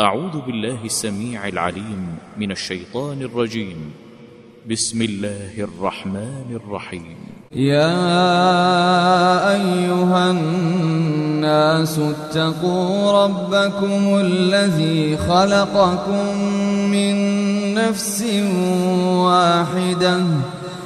أعوذ بالله السميع العليم من الشيطان الرجيم. بسم الله الرحمن الرحيم. يا أيها الناس اتقوا ربكم الذي خلقكم من نفس واحدة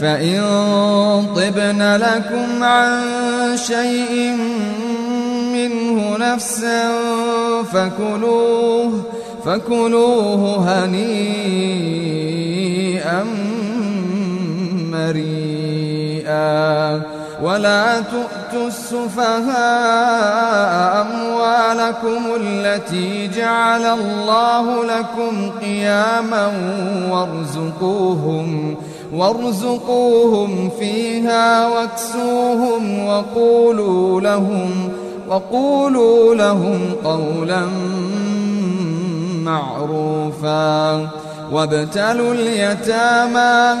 فإن طبن لكم عن شيء منه نفسا فكلوه فكلوه هنيئا مريئا. ولا تؤتوا السفهاء أموالكم التي جعل الله لكم قياما وارزقوهم وارزقوهم فيها واكسوهم وقولوا لهم وقولوا لهم قولا معروفا. وابتلوا اليتامى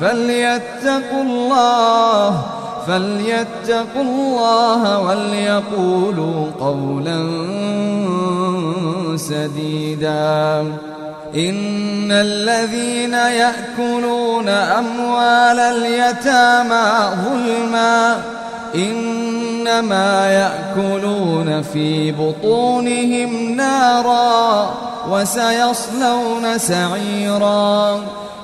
فليتقوا الله فليتقوا الله وليقولوا قولا سديدا. إن الذين يأكلون أموال اليتامى ظلما إنما يأكلون في بطونهم نارا وسيصلون سعيرا.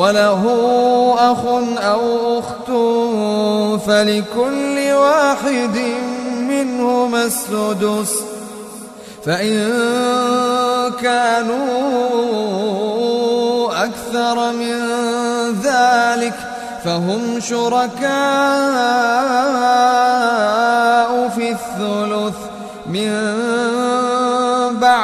وله أخ أو أخت فلكل واحد منهما السدس فإن كانوا أكثر من ذلك فهم شركاء في الثلث من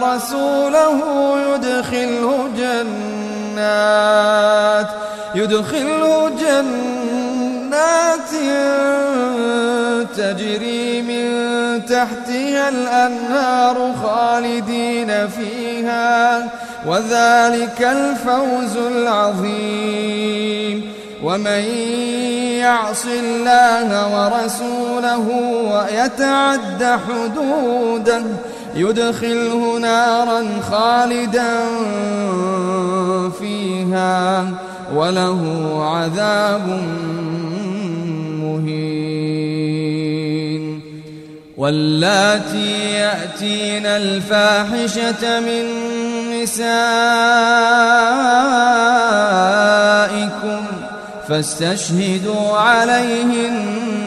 ورسوله يدخله جنات يدخله جنات تجري من تحتها الأنهار خالدين فيها وذلك الفوز العظيم. ومن يعص الله ورسوله ويتعد حدوده يدخله نارا خالدا فيها وله عذاب مهين. واللاتي يأتين الفاحشة من نسائكم فاستشهدوا عليهن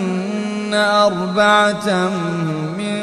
أربعة منكم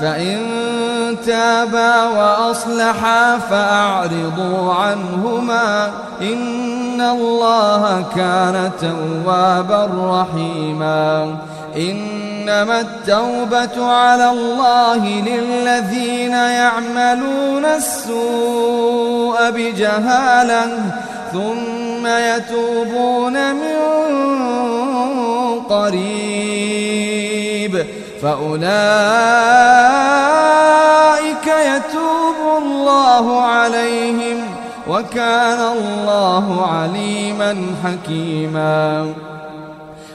فإن تابا وأصلحا فأعرضوا عنهما إن الله كان توابا رحيما إنما التوبة على الله للذين يعملون السوء بجهالة ثم يتوبون من قريب فأولئك يتوب الله عليهم وكان الله عليما حكيما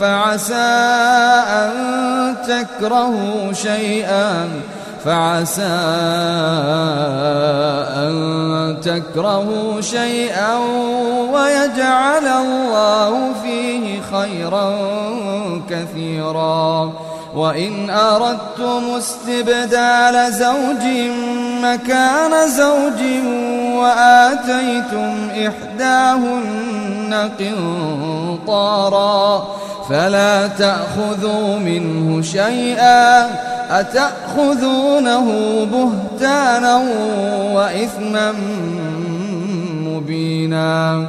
فعسى أن تكرهوا شيئا فعسى أن تكرهوا شيئا ويجعل الله فيه خيرا كثيرا. وإن أردتم استبدال زوج مكان زوج وآتيتم إحداهن قنطارا فلا تأخذوا منه شيئا أتأخذونه بهتانا وإثما مبينا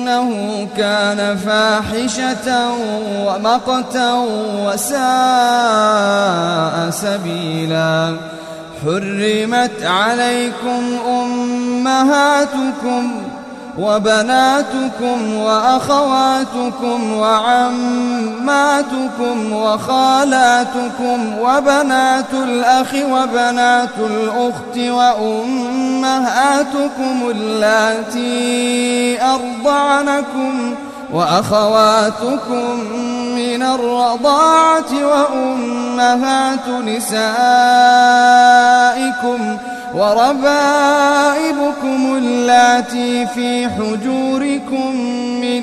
إنه كان فاحشة ومقتا وساء سبيلا. حرمت عليكم أمهاتكم وبناتكم وأخواتكم وعماتكم وخالاتكم وبنات الأخ وبنات الأخت وأمهاتكم اللاتي أرضعنكم وأخواتكم من الرضاعة وأمهات نسائكم وربائبكم اللاتي في حجوركم من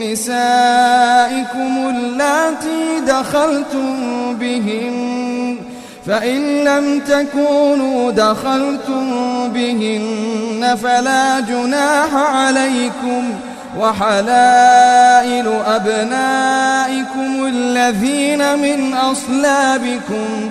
نسائكم اللاتي دخلتم بهن فإن لم تكونوا دخلتم بهن فلا جناح عليكم وحلائل أبنائكم الذين من أصلابكم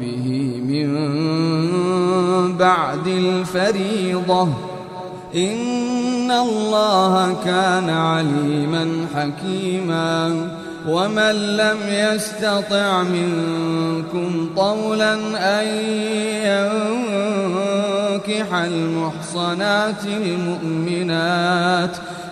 به من بعد الفريضة. إن الله كان عليما حكيما. ومن لم يستطع منكم طولا أن ينكح المحصنات المؤمنات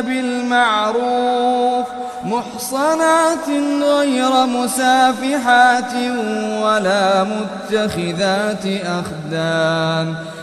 بالمعروف محصنات غير مسافحات ولا متخذات أخدان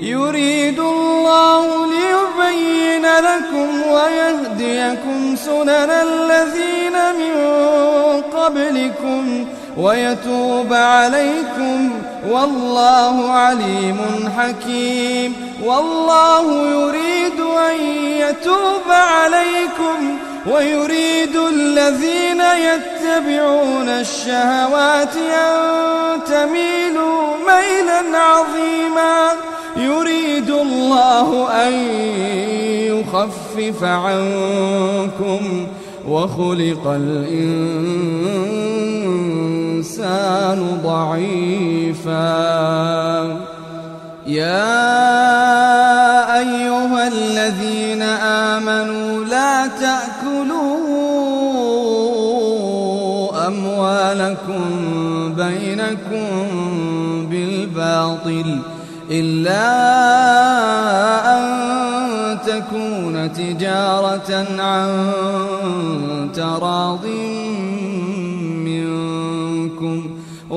يريد الله ليبين لكم ويهديكم سنن الذين من قبلكم ويتوب عليكم والله عليم حكيم والله يريد أن يتوب عليكم ويريد الذين يتبعون الشهوات أن تميلوا ميلا عظيما. يريد الله أن يخفف عنكم وخلق الإنسان ضعيفا. يا أيها الذين آمنوا لا تأكلوا أموالكم بينكم بالباطل إلا أن تكون تجارة عن تراض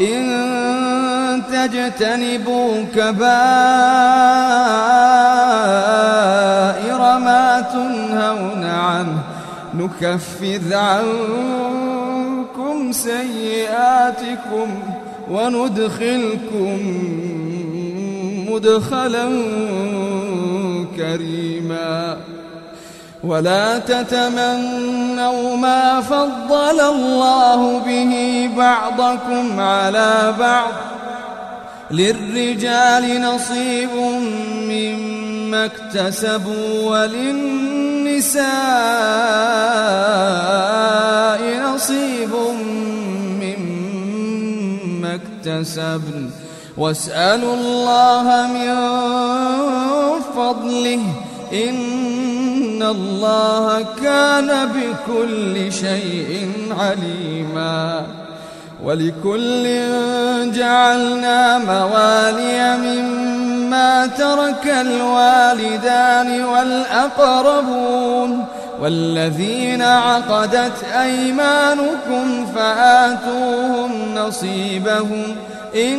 إن تجتنبوا كبائر ما تنهون عنه نكفر عنكم سيئاتكم وندخلكم مدخلا كريما ولا تتمنوا ما فضل الله به بعضكم على بعض. للرجال نصيب مما اكتسبوا وللنساء نصيب مما اكتسبن. واسألوا الله من فضله إن الله كان بكل شيء عليما ولكل جعلنا موالي مما ترك الوالدان والأقربون والذين عقدت أيمانكم فآتوهم نصيبهم إن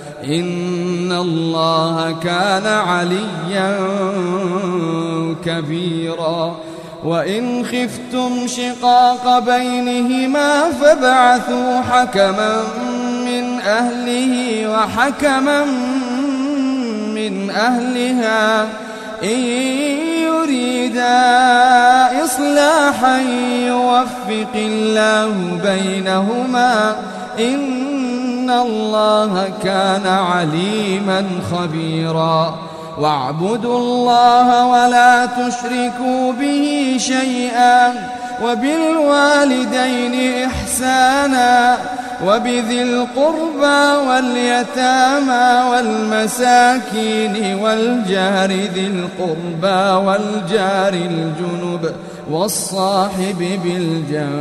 إن الله كان عليا كبيرا وإن خفتم شقاق بينهما فابعثوا حكما من أهله وحكما من أهلها إن يريدا إصلاحا يوفق الله بينهما إن الله كان عليما خبيرا واعبدوا الله ولا تشركوا به شيئا وبالوالدين إحسانا وبذي القربى واليتامى والمساكين والجار ذي القربى والجار الجنب والصاحب بالجنب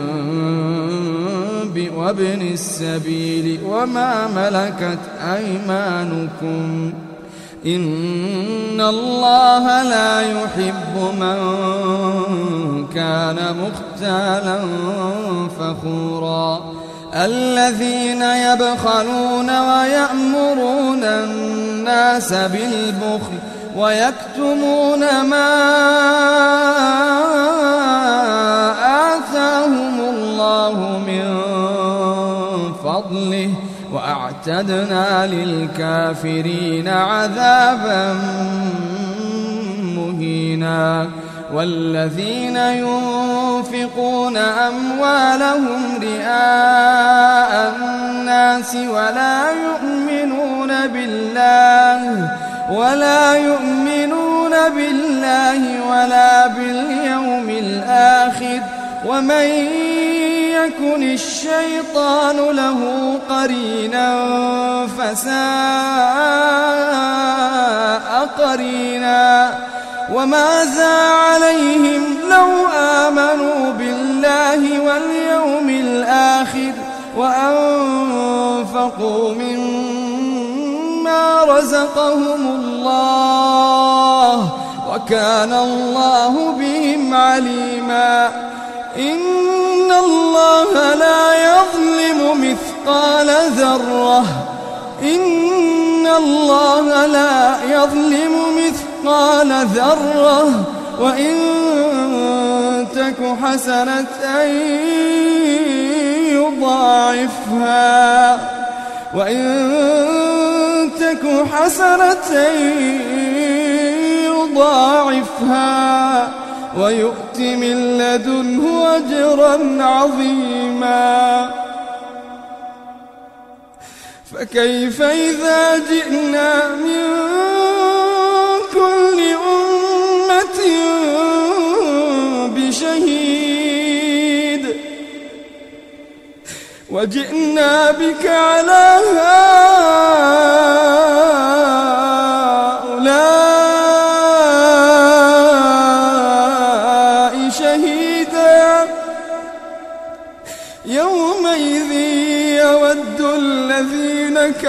وابن السبيل وما ملكت أيمانكم إن الله لا يحب من كان مختالا فخورا الذين يبخلون ويأمرون الناس بالبخل ويكتمون ما الله من فضله وأعتدنا للكافرين عذابا مهينا والذين ينفقون أموالهم رئاء الناس ولا يؤمنون بالله ولا يؤمنون بالله ولا باليوم الآخر ومن يكن الشيطان له قرينا فساء قرينا وماذا عليهم لو آمنوا بالله واليوم الآخر وأنفقوا مما رزقهم الله وكان الله بهم عليما إن الله لا يظلم مثقال ذرة. إن الله لا يظلم مثقال ذرة. وإن تك حسنة يضاعفها. وإن تك حسنة يضاعفها. ويؤت من لدنه أجرا عظيما. فكيف إذا جئنا من كل أمة بشهيد؟ وجئنا بك على هؤلاء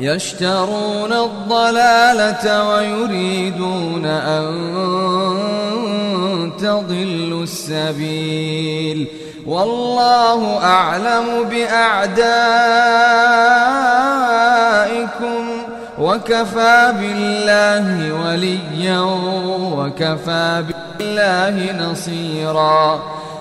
يشترون الضلالة ويريدون أن تضلوا السبيل والله أعلم بأعدائكم وكفى بالله وليا وكفى بالله نصيرا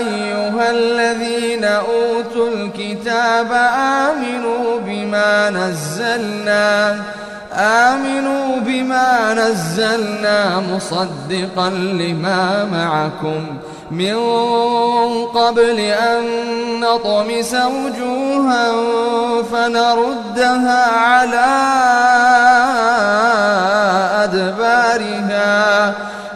أيها الذين أوتوا الكتاب آمنوا بما نزلنا آمنوا بما نزلنا مصدقا لما معكم. من قبل أن نطمس وجوها فنردها على أدبارها.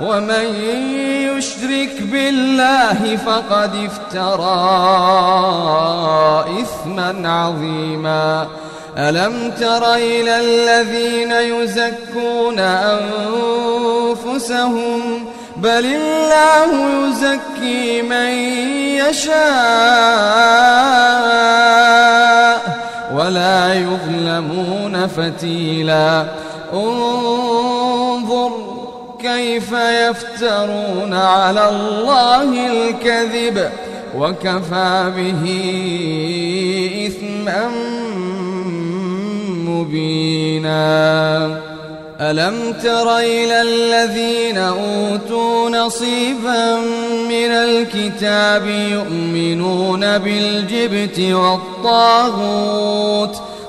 ومن يشرك بالله فقد افترى إثما عظيما. ألم تر إلى الذين يزكون أنفسهم؟ بل الله يزكي من يشاء ولا يظلمون فتيلا. انظر كيف يفترون على الله الكذب وكفى به إثما مبينا. ألم تر إلى الذين أوتوا نصيبا من الكتاب يؤمنون بالجبت والطاغوت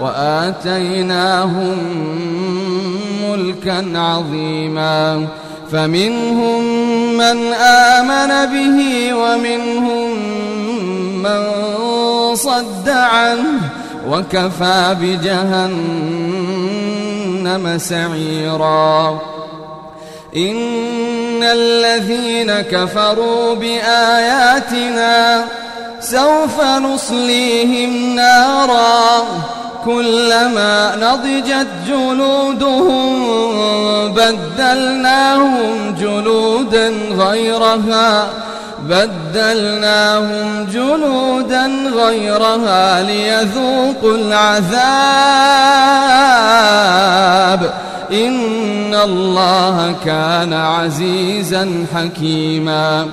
وآتيناهم ملكا عظيما فمنهم من آمن به ومنهم من صد عنه وكفى بجهنم سعيرا. إن الذين كفروا بآياتنا سوف نصليهم نارا كلما نضجت جلودهم بدلناهم جلودا غيرها بدلناهم جلودا غيرها ليذوقوا العذاب. إن الله كان عزيزا حكيما.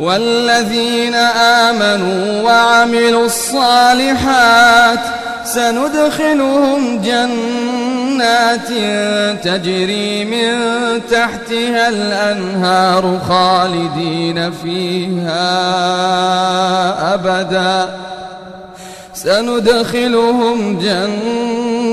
والذين آمنوا وعملوا الصالحات سندخلهم جنات تجري من تحتها الأنهار خالدين فيها أبدا. سندخلهم جنات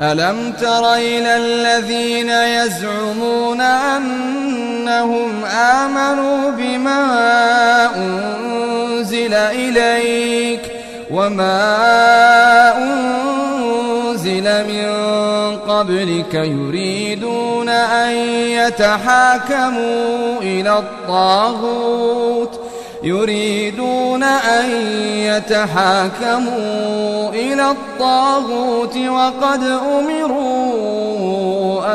ألم تر إلى الذين يزعمون أنهم آمنوا بما أنزل إليك وما أنزل من قبلك يريدون أن يتحاكموا إلى الطاغوت يريدون أن يتحاكموا إلى الطاغوت وقد أمروا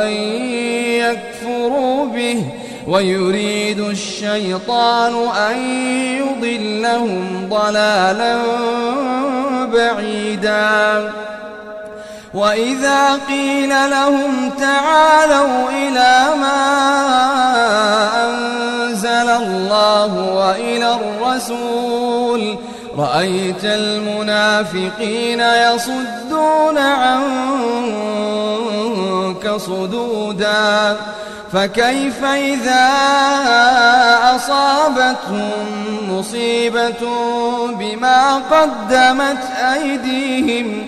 أن يكفروا به ويريد الشيطان أن يضلهم ضلالا بعيدا. وإذا قيل لهم تعالوا إلى ما أنزل الله وإلى الرسول. رأيت المنافقين يصدون عنك صدودا. فكيف إذا أصابتهم مصيبة بما قدمت أيديهم؟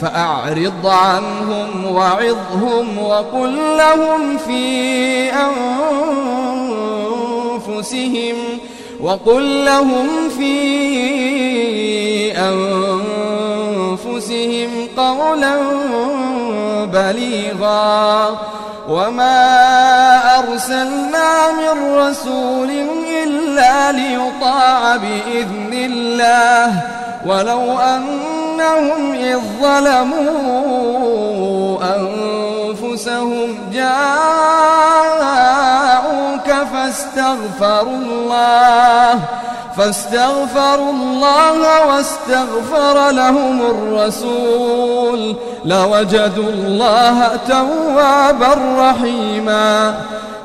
فأعرض عنهم وعظهم وقل لهم في أنفسهم وقل لهم في أنفسهم قولا بليغا وما أرسلنا من رسول إلا ليطاع بإذن الله ولو أنهم إذ ظلموا أنفسهم جاءوك فاستغفروا الله فاستغفروا الله واستغفر لهم الرسول. لوجدوا الله توابا رحيما.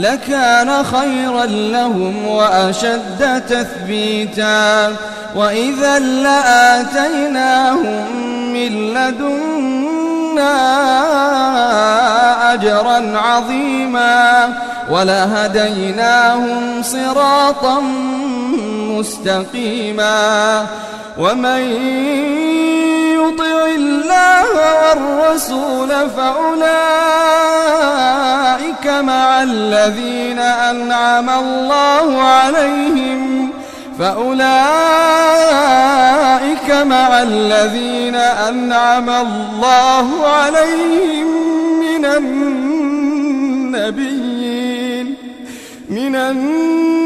لكان خيرا لهم وأشد تثبيتا. وإذا لآتيناهم من لدنا أجرا عظيما ولهديناهم صراطا مستقيما ومن يطع الله والرسول فأولئك مع الذين أنعم الله عليهم فأولئك مع الذين أنعم الله عليهم من النبيين من النبيين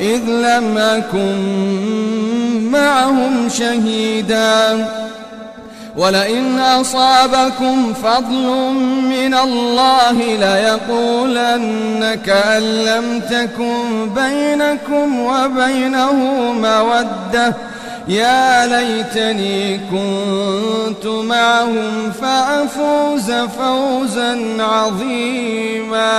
إذ لم أكن معهم شهيدا. ولئن أصابكم فضل من الله ليقولن كأن لم تكن بينكم وبينه مودة. يا ليتني كنت معهم فأفوز فوزا عظيما.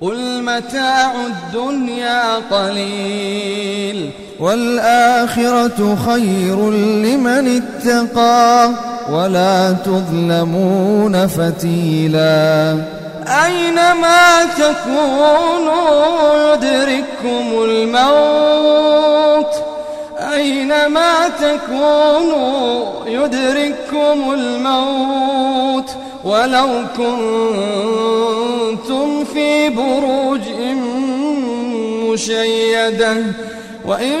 قل متاع الدنيا قليل والآخرة خير لمن اتقى ولا تظلمون فتيلا أينما تكونوا يدرككم الموت أينما تكونوا يدرككم الموت ولو كنتم في بروج مشيدة وإن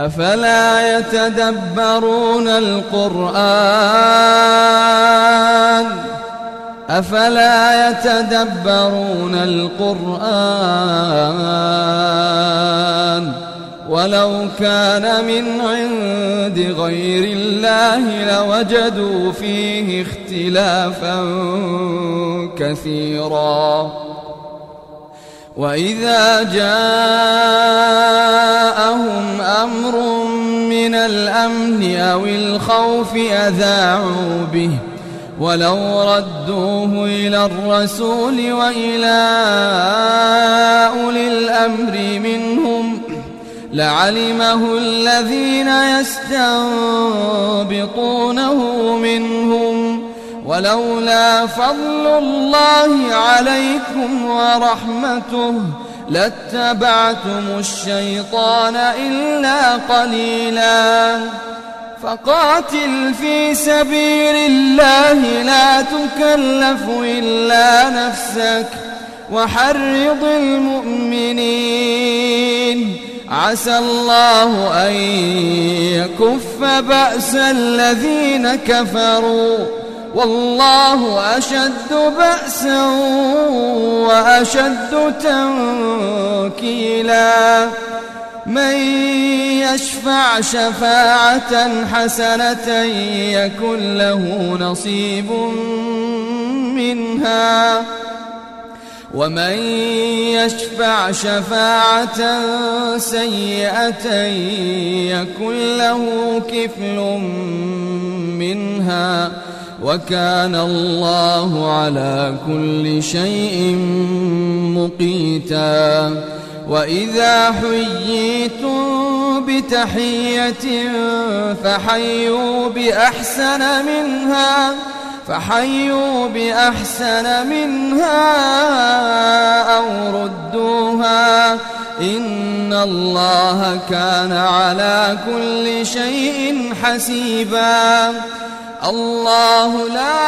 أفلا يتدبرون القرآن؟ أفلا يتدبرون القرآن؟ ولو كان من عند غير الله لوجدوا فيه اختلافا كثيرا. وإذا جاءهم أمر من الأمن أو الخوف أذاعوا به ولو ردوه إلى الرسول وإلى أولي الأمر منهم لعلمه الذين يستنبطونه منهم ولولا فضل الله عليكم ورحمته لاتبعتم الشيطان إلا قليلا. فقاتل في سبيل الله لا تكلف إلا نفسك وحرض المؤمنين. عسى الله أن يكف بأس الذين كفروا. والله أشد بأسا وأشد تنكيلا. من يشفع شفاعة حسنة يكن له نصيب منها. ومن يشفع شفاعة سيئة يكن له كفل منها. وكان الله على كل شيء مقيتا. وإذا حييتم بتحية فحيوا بأحسن منها فحيوا بأحسن منها أو ردوها. إن الله كان على كل شيء حسيبا. الله لا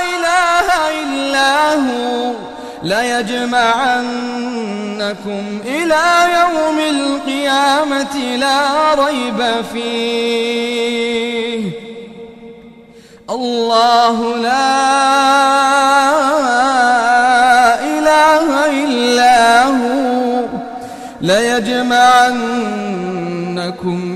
إله إلا هو. ليجمعنكم إلى يوم القيامة لا ريب فيه. الله لا إله إلا هو. ليجمعنكم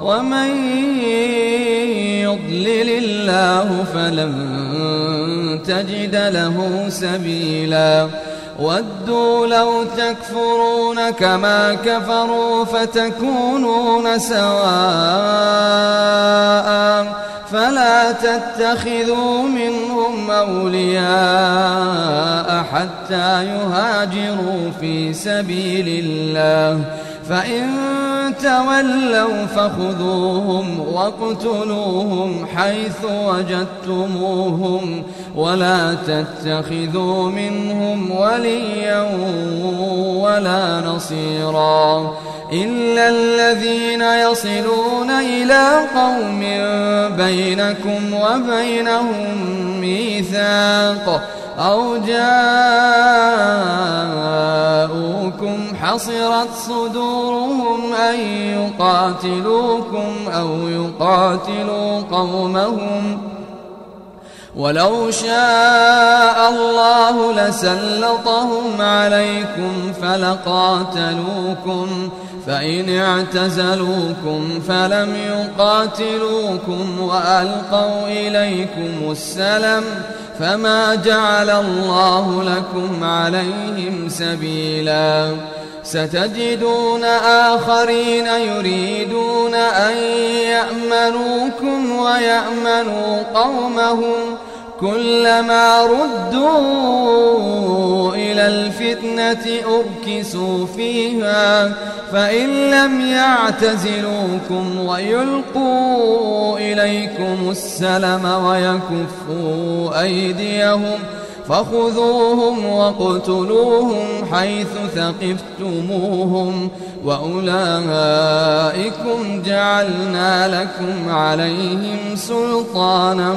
ومن يضلل الله فلن تجد له سبيلاً. ودوا لو تكفرون كما كفروا فتكونون سواء. فلا تتخذوا منهم أولياء حتى يهاجروا في سبيل الله. فإن تولوا فخذوهم واقتلوهم حيث وجدتموهم ولا تتخذوا منهم وليا ولا نصيرا إلا الذين يصلون إلى قوم بينكم وبينهم ميثاق أو جاءوكم حصرت صدورهم أن يقاتلوكم أو يقاتلوا قومهم ولو شاء الله لسلطهم عليكم فلقاتلوكم فإن اعتزلوكم فلم يقاتلوكم وألقوا إليكم السلم فما جعل الله لكم عليهم سبيلا ستجدون آخرين يريدون أن يأمنوكم ويأمنوا قومهم كلما ردوا إلى الفتنة أركسوا فيها فإن لم يعتزلوكم ويلقوا إليكم السلم ويكفوا أيديهم فخذوهم واقتلوهم حيث ثقفتموهم وأولئكم جعلنا لكم عليهم سلطانا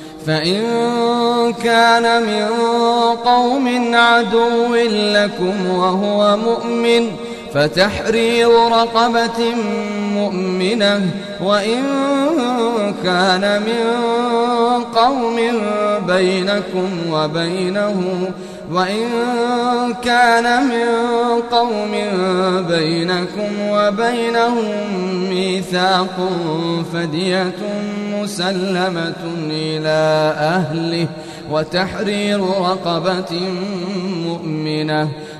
فإن كان من قوم عدو لكم وهو مؤمن فتحرير رقبة مؤمنة وإن كان من قوم بينكم وبينه وإن كان من قوم بينكم وبينهم ميثاق فدية مسلمة إلى أهله وتحرير رقبة مؤمنة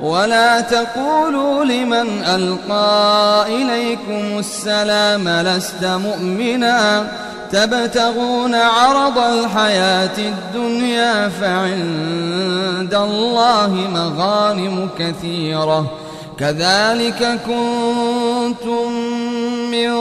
ولا تقولوا لمن ألقى إليكم السلام لست مؤمنا تبتغون عرض الحياة الدنيا فعند الله مغانم كثيرة كذلك كنتم من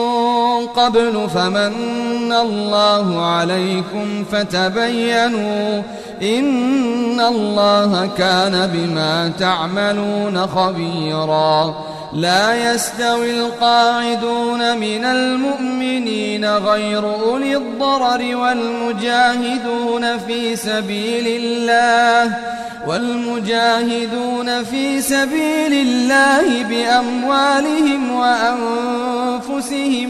قبل فمن الله عليكم فتبينوا إن الله كان بما تعملون خبيرا لا يستوي القاعدون من المؤمنين غير أولي الضرر والمجاهدون في سبيل الله والمجاهدون في سبيل الله بأموالهم وأنفسهم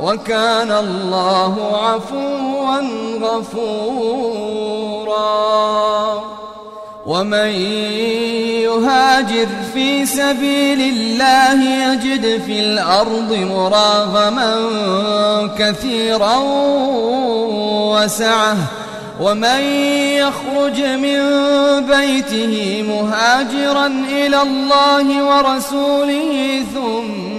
وكان الله عفوا غفورا. ومن يهاجر في سبيل الله يجد في الأرض مراغما كثيرا وسعه. ومن يخرج من بيته مهاجرا إلى الله ورسوله ثم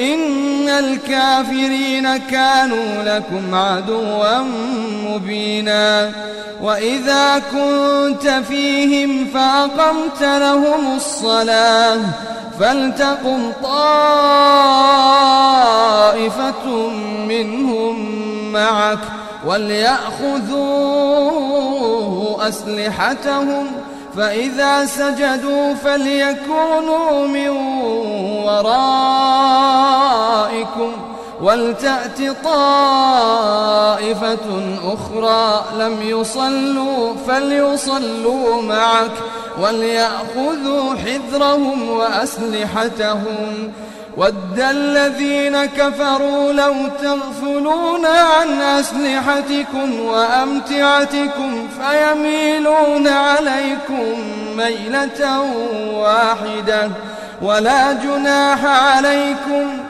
إن الكافرين كانوا لكم عدوا مبينا وإذا كنت فيهم فأقمت لهم الصلاة فلتقم طائفة منهم معك وليأخذوا أسلحتهم فإذا سجدوا فليكونوا من ورائكم. ولتأت طائفة أخرى لم يصلوا فليصلوا معك وليأخذوا حذرهم وأسلحتهم ود الذين كفروا لو تغفلون عن أسلحتكم وأمتعتكم فيميلون عليكم ميلة واحدة ولا جناح عليكم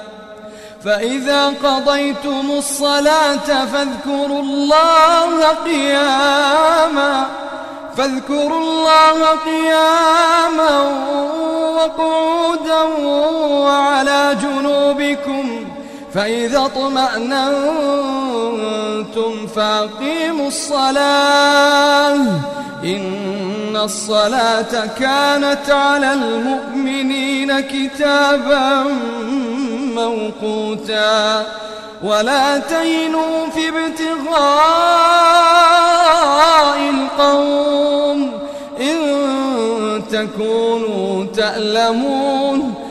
فإذا قضيتم الصلاة فاذكروا الله قياما فاذكروا الله قياما وقعودا وعلى جنوبكم فإذا اطمأننتم فأقيموا الصلاة إن الصلاة كانت على المؤمنين كتابا موقوتا ولا تهنوا في ابتغاء القوم إن تكونوا تألمون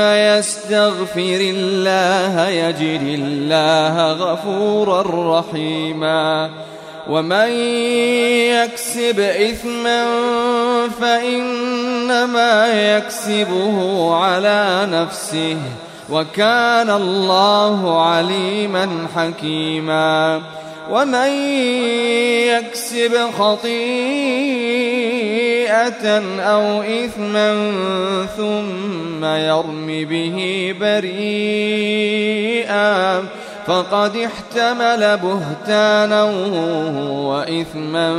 يستغفر الله يجد الله غفورا رحيما. ومن يكسب إثما فإنما يكسبه على نفسه وكان الله عليما حكيما. ومن يكسب خطيئة أو إثما ثم يرم به بريئا فقد احتمل بهتانا وإثما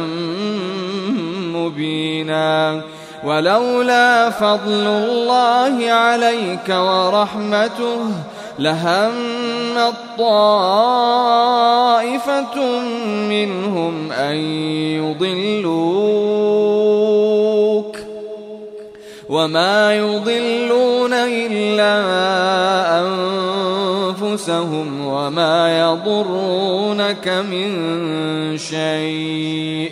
مبينا. ولولا فضل الله عليك ورحمته لهم طائفة منهم أن يضلوك وما يضلون إلا أنفسهم وما يضرونك من شيء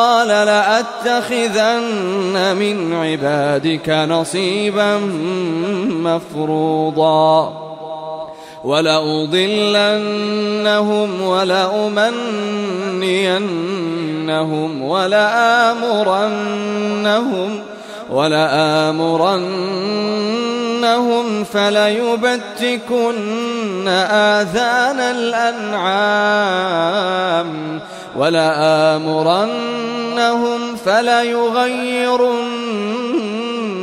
وقال لأتخذن من عبادك نصيبا مفروضا ولأضلنهم ولأمنينهم ولآمرنهم ولآمرنهم فليبتكن آذان الأنعام ولآمرنهم فليغيرن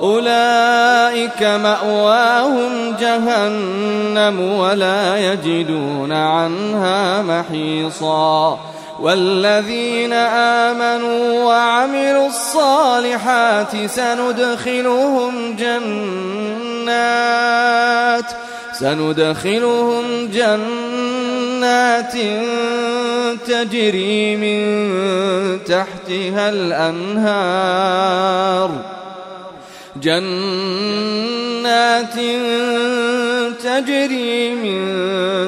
أولئك مأواهم جهنم ولا يجدون عنها محيصا. والذين آمنوا وعملوا الصالحات سندخلهم جنات سندخلهم جنات تجري من تحتها الأنهار. جنات تجري من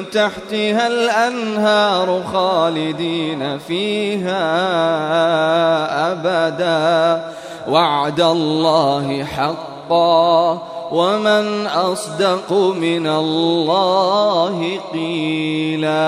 تحتها الأنهار خالدين فيها أبدا. وعد الله حقا. ومن أصدق من الله قيلا.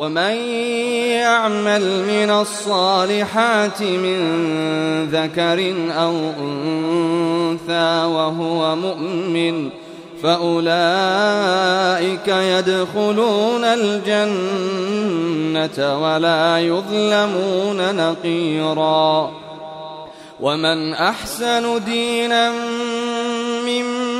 ومن يعمل من الصالحات من ذكر أو أنثى وهو مؤمن فأولئك يدخلون الجنة ولا يظلمون نقيراً ومن أحسن دينا ممن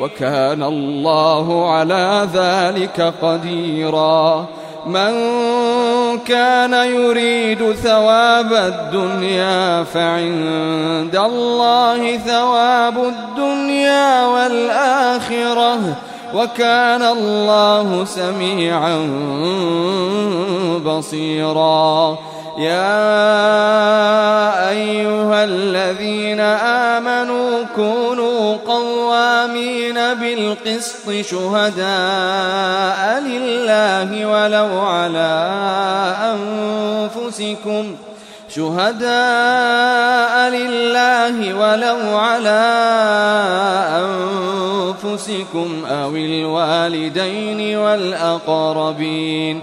وكان الله على ذلك قديرا. من كان يريد ثواب الدنيا فعند الله ثواب الدنيا والآخرة. وكان الله سميعا بصيرا. يا أيها الذين آمنوا كونوا قوامين بالقسط شهداء لله ولو على أنفسكم شهداء لله ولو على أنفسكم أو الوالدين والأقربين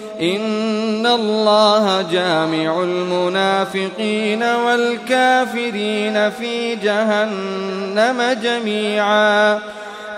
إن الله جامع المنافقين والكافرين في جهنم جميعا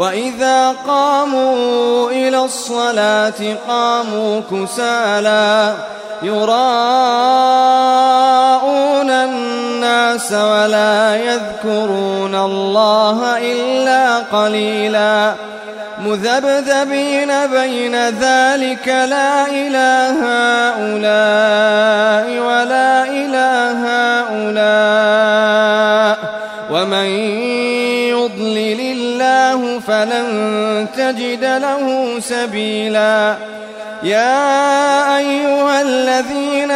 وإذا قاموا إلى الصلاة قاموا كسالى يراءون الناس ولا يذكرون الله إلا قليلاً. مذبذبين بين ذلك لا إله هؤلاء ولا إله هؤلاء. ومن فلن تجد له سبيلا يا أيها الذين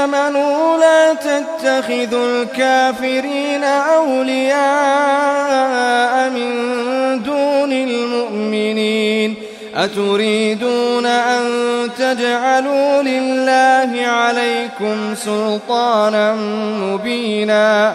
آمنوا لا تتخذوا الكافرين أولياء من دون المؤمنين أتريدون أن تجعلوا لله عليكم سلطانا مبينا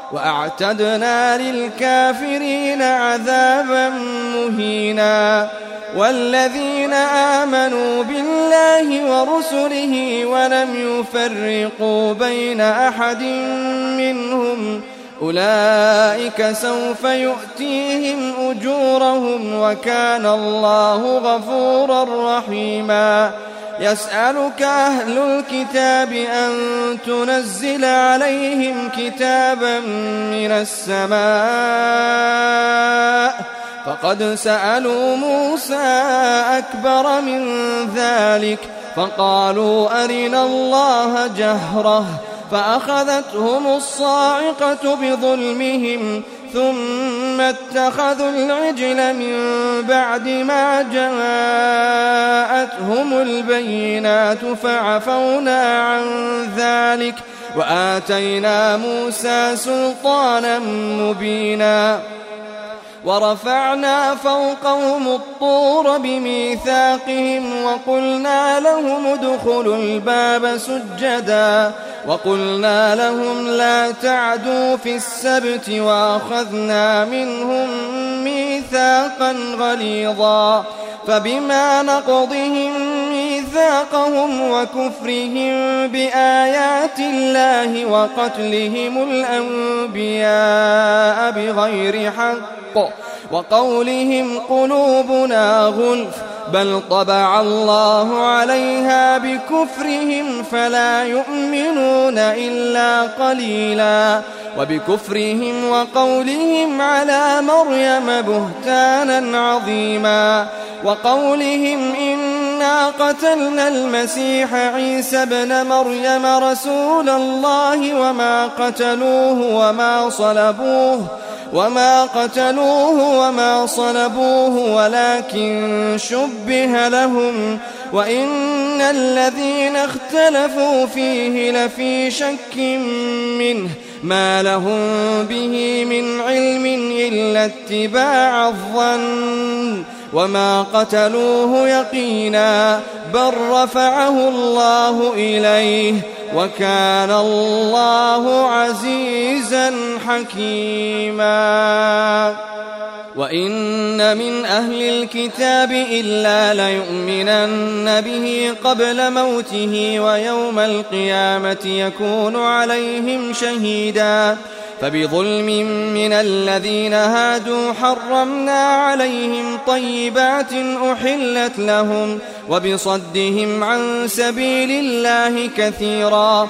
وأعتدنا للكافرين عذابا مهينا والذين آمنوا بالله ورسله ولم يفرقوا بين أحد منهم أولئك سوف يؤتيهم أجورهم وكان الله غفورا رحيما. يسألك أهل الكتاب أن تنزل عليهم كتابا من السماء فقد سألوا موسى أكبر من ذلك فقالوا أرنا الله جهرة فأخذتهم الصاعقة بظلمهم ثم اتخذوا العجل من بعد ما جاءتهم البينات فعفونا عن ذلك وآتينا موسى سلطانا مبينا ورفعنا فوقهم الطور بميثاقهم وقلنا لهم ادخلوا الباب سجدا وقلنا لهم لا تعدوا في السبت وأخذنا منهم ميثاقا غليظا فبما نقضهم ميثاقهم وكفرهم بآيات الله وقتلهم الأنبياء بغير حق وقولهم قلوبنا غلف بل طبع الله عليها بكفرهم فلا يؤمنون إلا قليلا. وبكفرهم وقولهم على مريم بهتانا عظيما. وقولهم إنا قتلنا المسيح عيسى ابن مريم رسول الله وما قتلوه وما صلبوه وما قتلوه وما صلبوه ولكن شبه لهم وإن الذين اختلفوا فيه لفي شك منه ما لهم به من علم إلا اتباع الظن وما قتلوه يقينا بل رفعه الله إليه وكان الله عزيزا حكيما وإن من أهل الكتاب إلا ليؤمنن به قبل موته ويوم القيامة يكون عليهم شهيداً فبظلم من الذين هادوا حرمنا عليهم طيبات أحلت لهم وبصدهم عن سبيل الله كثيرا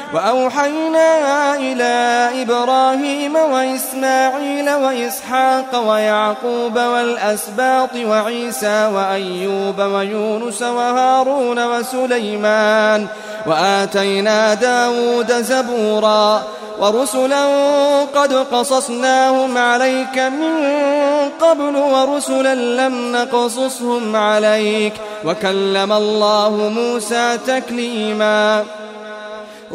وأوحينا إلى إبراهيم وإسماعيل وإسحاق ويعقوب والأسباط وعيسى وأيوب ويونس وهارون وسليمان وآتينا داود زبورا ورسلا قد قصصناهم عليك من قبل ورسلا لم نقصصهم عليك وكلم الله موسى تكليما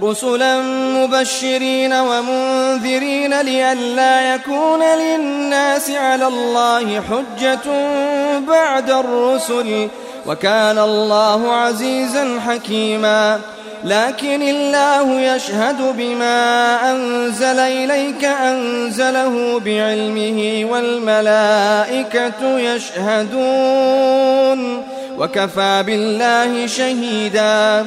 رسلا مبشرين ومنذرين لئلا يكون للناس على الله حجة بعد الرسل وكان الله عزيزا حكيما. لكن الله يشهد بما أنزل إليك أنزله بعلمه والملائكة يشهدون. وكفى بالله شهيدا.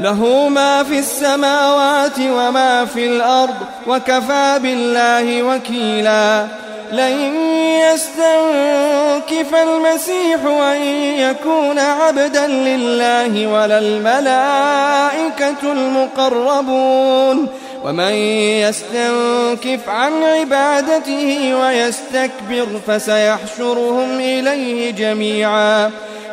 له ما في السماوات وما في الأرض وكفى بالله وكيلا. لن يستنكف المسيح أن يكون عبدا لله ولا الملائكة المقربون. ومن يستنكف عن عبادته ويستكبر فسيحشرهم إليه جميعا.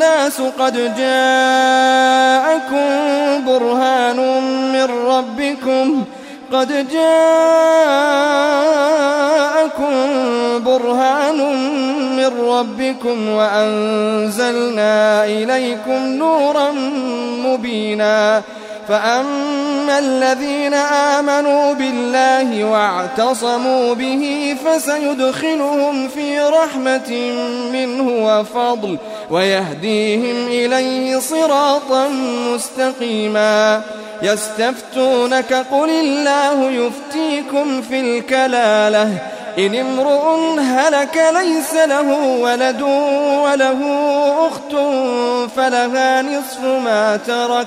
الناس قد جاءكم برهان من ربكم. قد جاءكم برهان من ربكم وأنزلنا إليكم نورا مبينا. فأما الذين آمنوا بالله واعتصموا به فسيدخلهم في رحمة منه وفضل ويهديهم إليه صراطا مستقيما. يستفتونك قل الله يفتيكم في الكلالة. إن امرؤ هلك ليس له ولد وله أخت فلها نصف ما ترك.